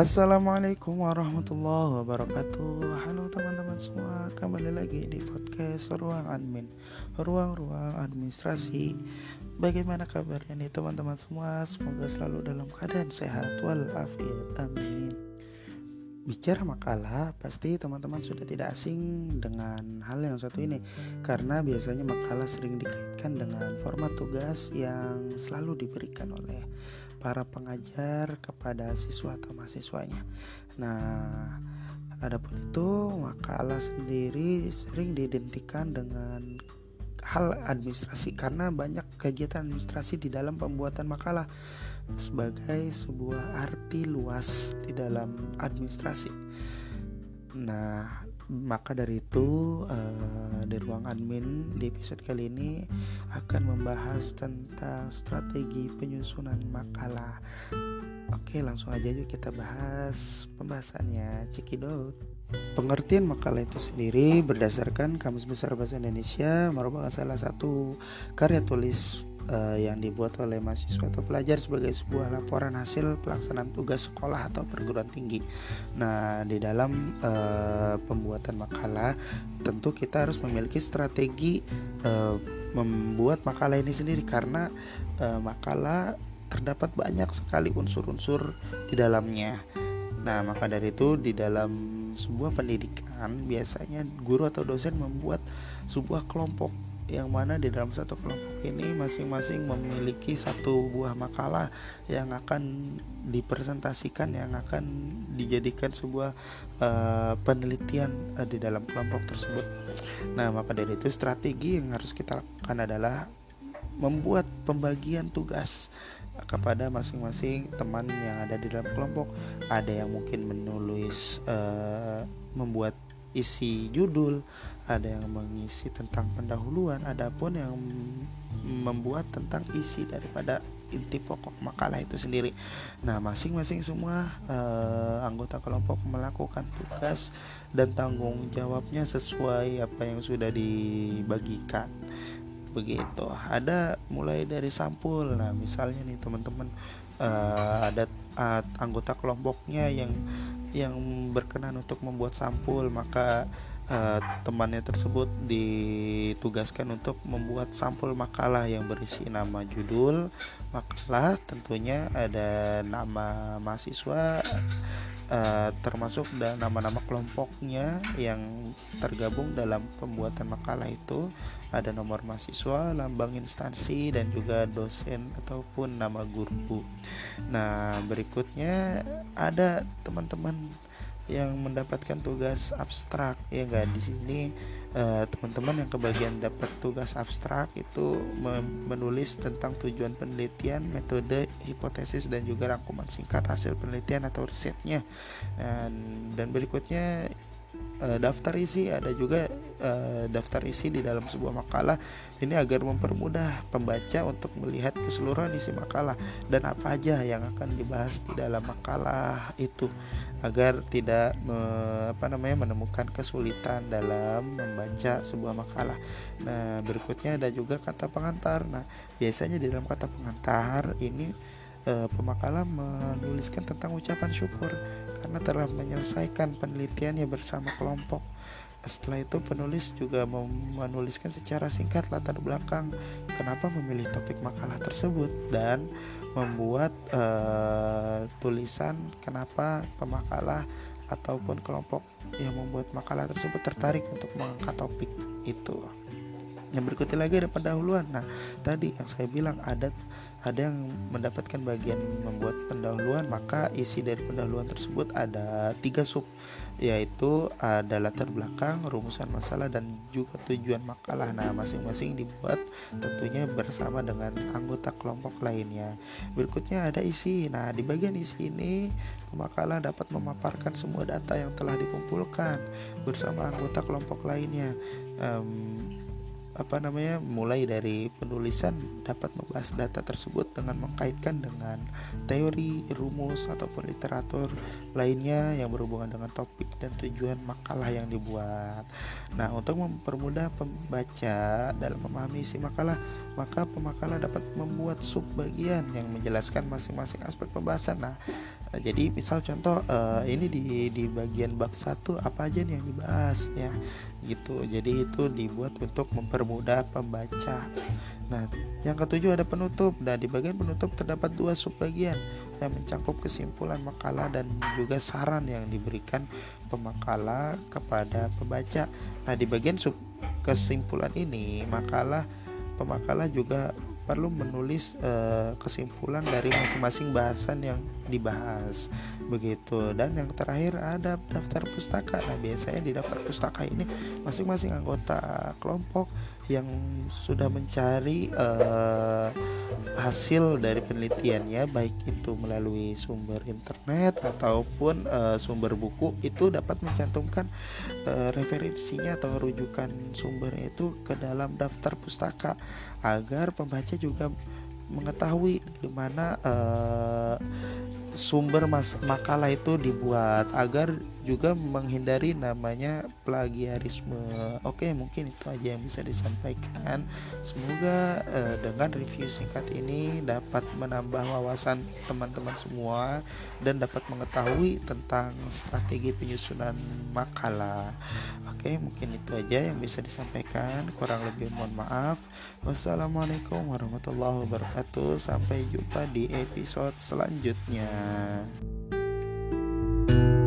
Assalamualaikum warahmatullahi wabarakatuh. Halo teman-teman semua Kembali lagi di podcast Ruang Admin. Ruang-ruang administrasi. Bagaimana kabarnya nih teman-teman semua? Semoga selalu dalam keadaan sehat Walafiat. Amin Bicara makalah, pasti teman-teman sudah tidak asing dengan hal yang satu ini. Karena biasanya makalah sering dikaitkan dengan format tugas yang selalu diberikan oleh para pengajar kepada siswa atau mahasiswanya. Nah, adapun itu makalah sendiri sering diidentikan dengan hal administrasi karena banyak kegiatan administrasi di dalam pembuatan makalah sebagai sebuah arti luas di dalam administrasi. Nah, maka dari itu di ruang admin di episode kali ini akan membahas tentang strategi penyusunan makalah. Oke, langsung aja yuk kita bahas pembahasannya. Cekidot. Pengertian makalah itu sendiri berdasarkan Kamus Besar Bahasa Indonesia merupakan salah satu karya tulis uh, yang dibuat oleh mahasiswa atau pelajar sebagai sebuah laporan hasil pelaksanaan tugas sekolah atau perguruan tinggi. Nah, di dalam uh, pembuatan makalah, tentu kita harus memiliki strategi uh, membuat makalah ini sendiri karena uh, makalah terdapat banyak sekali unsur-unsur di dalamnya. Nah, maka dari itu di dalam sebuah pendidikan biasanya guru atau dosen membuat sebuah kelompok yang mana di dalam satu kelompok ini masing-masing memiliki satu buah makalah yang akan dipresentasikan yang akan dijadikan sebuah uh, penelitian uh, di dalam kelompok tersebut. Nah, maka dari itu strategi yang harus kita lakukan adalah membuat pembagian tugas kepada masing-masing teman yang ada di dalam kelompok. Ada yang mungkin menulis uh, membuat isi judul, ada yang mengisi tentang pendahuluan, adapun yang membuat tentang isi daripada inti pokok makalah itu sendiri. Nah, masing-masing semua uh, anggota kelompok melakukan tugas dan tanggung jawabnya sesuai apa yang sudah dibagikan. Begitu. Ada mulai dari sampul. Nah, misalnya nih teman-teman uh, ada uh, anggota kelompoknya yang yang berkenan untuk membuat sampul maka uh, temannya tersebut ditugaskan untuk membuat sampul makalah yang berisi nama judul makalah tentunya ada nama mahasiswa uh, termasuk nama-nama kelompoknya yang tergabung dalam pembuatan makalah itu ada nomor mahasiswa, lambang instansi dan juga dosen ataupun nama guru. Nah, berikutnya ada teman-teman yang mendapatkan tugas abstrak ya enggak di sini eh, teman-teman yang kebagian dapat tugas abstrak itu menulis tentang tujuan penelitian, metode, hipotesis dan juga rangkuman singkat hasil penelitian atau risetnya. Dan, dan berikutnya uh, daftar isi ada juga uh, daftar isi di dalam sebuah makalah ini agar mempermudah pembaca untuk melihat keseluruhan isi makalah dan apa aja yang akan dibahas di dalam makalah itu agar tidak me, apa namanya menemukan kesulitan dalam membaca sebuah makalah. Nah, berikutnya ada juga kata pengantar. Nah, biasanya di dalam kata pengantar ini e, pemakalah menuliskan tentang ucapan syukur karena telah menyelesaikan penelitiannya bersama kelompok. Setelah itu penulis juga menuliskan secara singkat latar belakang kenapa memilih topik makalah tersebut dan membuat uh, tulisan kenapa pemakalah ataupun kelompok yang membuat makalah tersebut tertarik untuk mengangkat topik itu. Yang berikutnya lagi ada pendahuluan. Nah, tadi yang saya bilang ada ada yang mendapatkan bagian membuat pendahuluan maka isi dari pendahuluan tersebut ada tiga sub yaitu ada latar belakang rumusan masalah dan juga tujuan makalah. Nah masing-masing dibuat tentunya bersama dengan anggota kelompok lainnya. Berikutnya ada isi. Nah di bagian isi ini makalah dapat memaparkan semua data yang telah dikumpulkan bersama anggota kelompok lainnya. Um, apa namanya mulai dari penulisan dapat membahas data tersebut dengan mengkaitkan dengan teori, rumus ataupun literatur lainnya yang berhubungan dengan topik dan tujuan makalah yang dibuat. Nah, untuk mempermudah pembaca dalam memahami isi makalah, maka pemakalah dapat membuat sub bagian yang menjelaskan masing-masing aspek pembahasan. Nah, jadi misal contoh uh, ini di di bagian bab satu apa aja nih yang dibahas ya gitu. Jadi itu dibuat untuk mempermudah pembaca. Nah yang ketujuh ada penutup. Nah di bagian penutup terdapat dua subbagian yang mencakup kesimpulan makalah dan juga saran yang diberikan pemakalah kepada pembaca. Nah di bagian sub kesimpulan ini makalah pemakalah juga perlu menulis uh, kesimpulan dari masing-masing bahasan yang dibahas. Begitu. Dan yang terakhir ada daftar pustaka. Nah biasanya di daftar pustaka ini masing-masing anggota kelompok yang sudah mencari uh, hasil dari penelitiannya baik itu melalui sumber internet ataupun uh, sumber buku itu dapat mencantumkan uh, referensinya atau rujukan sumbernya itu ke dalam daftar pustaka agar pembaca juga mengetahui di mana uh, sumber mas makalah itu dibuat agar juga menghindari namanya plagiarisme. Oke, mungkin itu aja yang bisa disampaikan. Semoga uh, dengan review singkat ini dapat menambah wawasan teman-teman semua dan dapat mengetahui tentang strategi penyusunan makalah. Oke, mungkin itu aja yang bisa disampaikan. Kurang lebih mohon maaf. Wassalamualaikum warahmatullahi wabarakatuh. Sampai jumpa di episode selanjutnya. thank you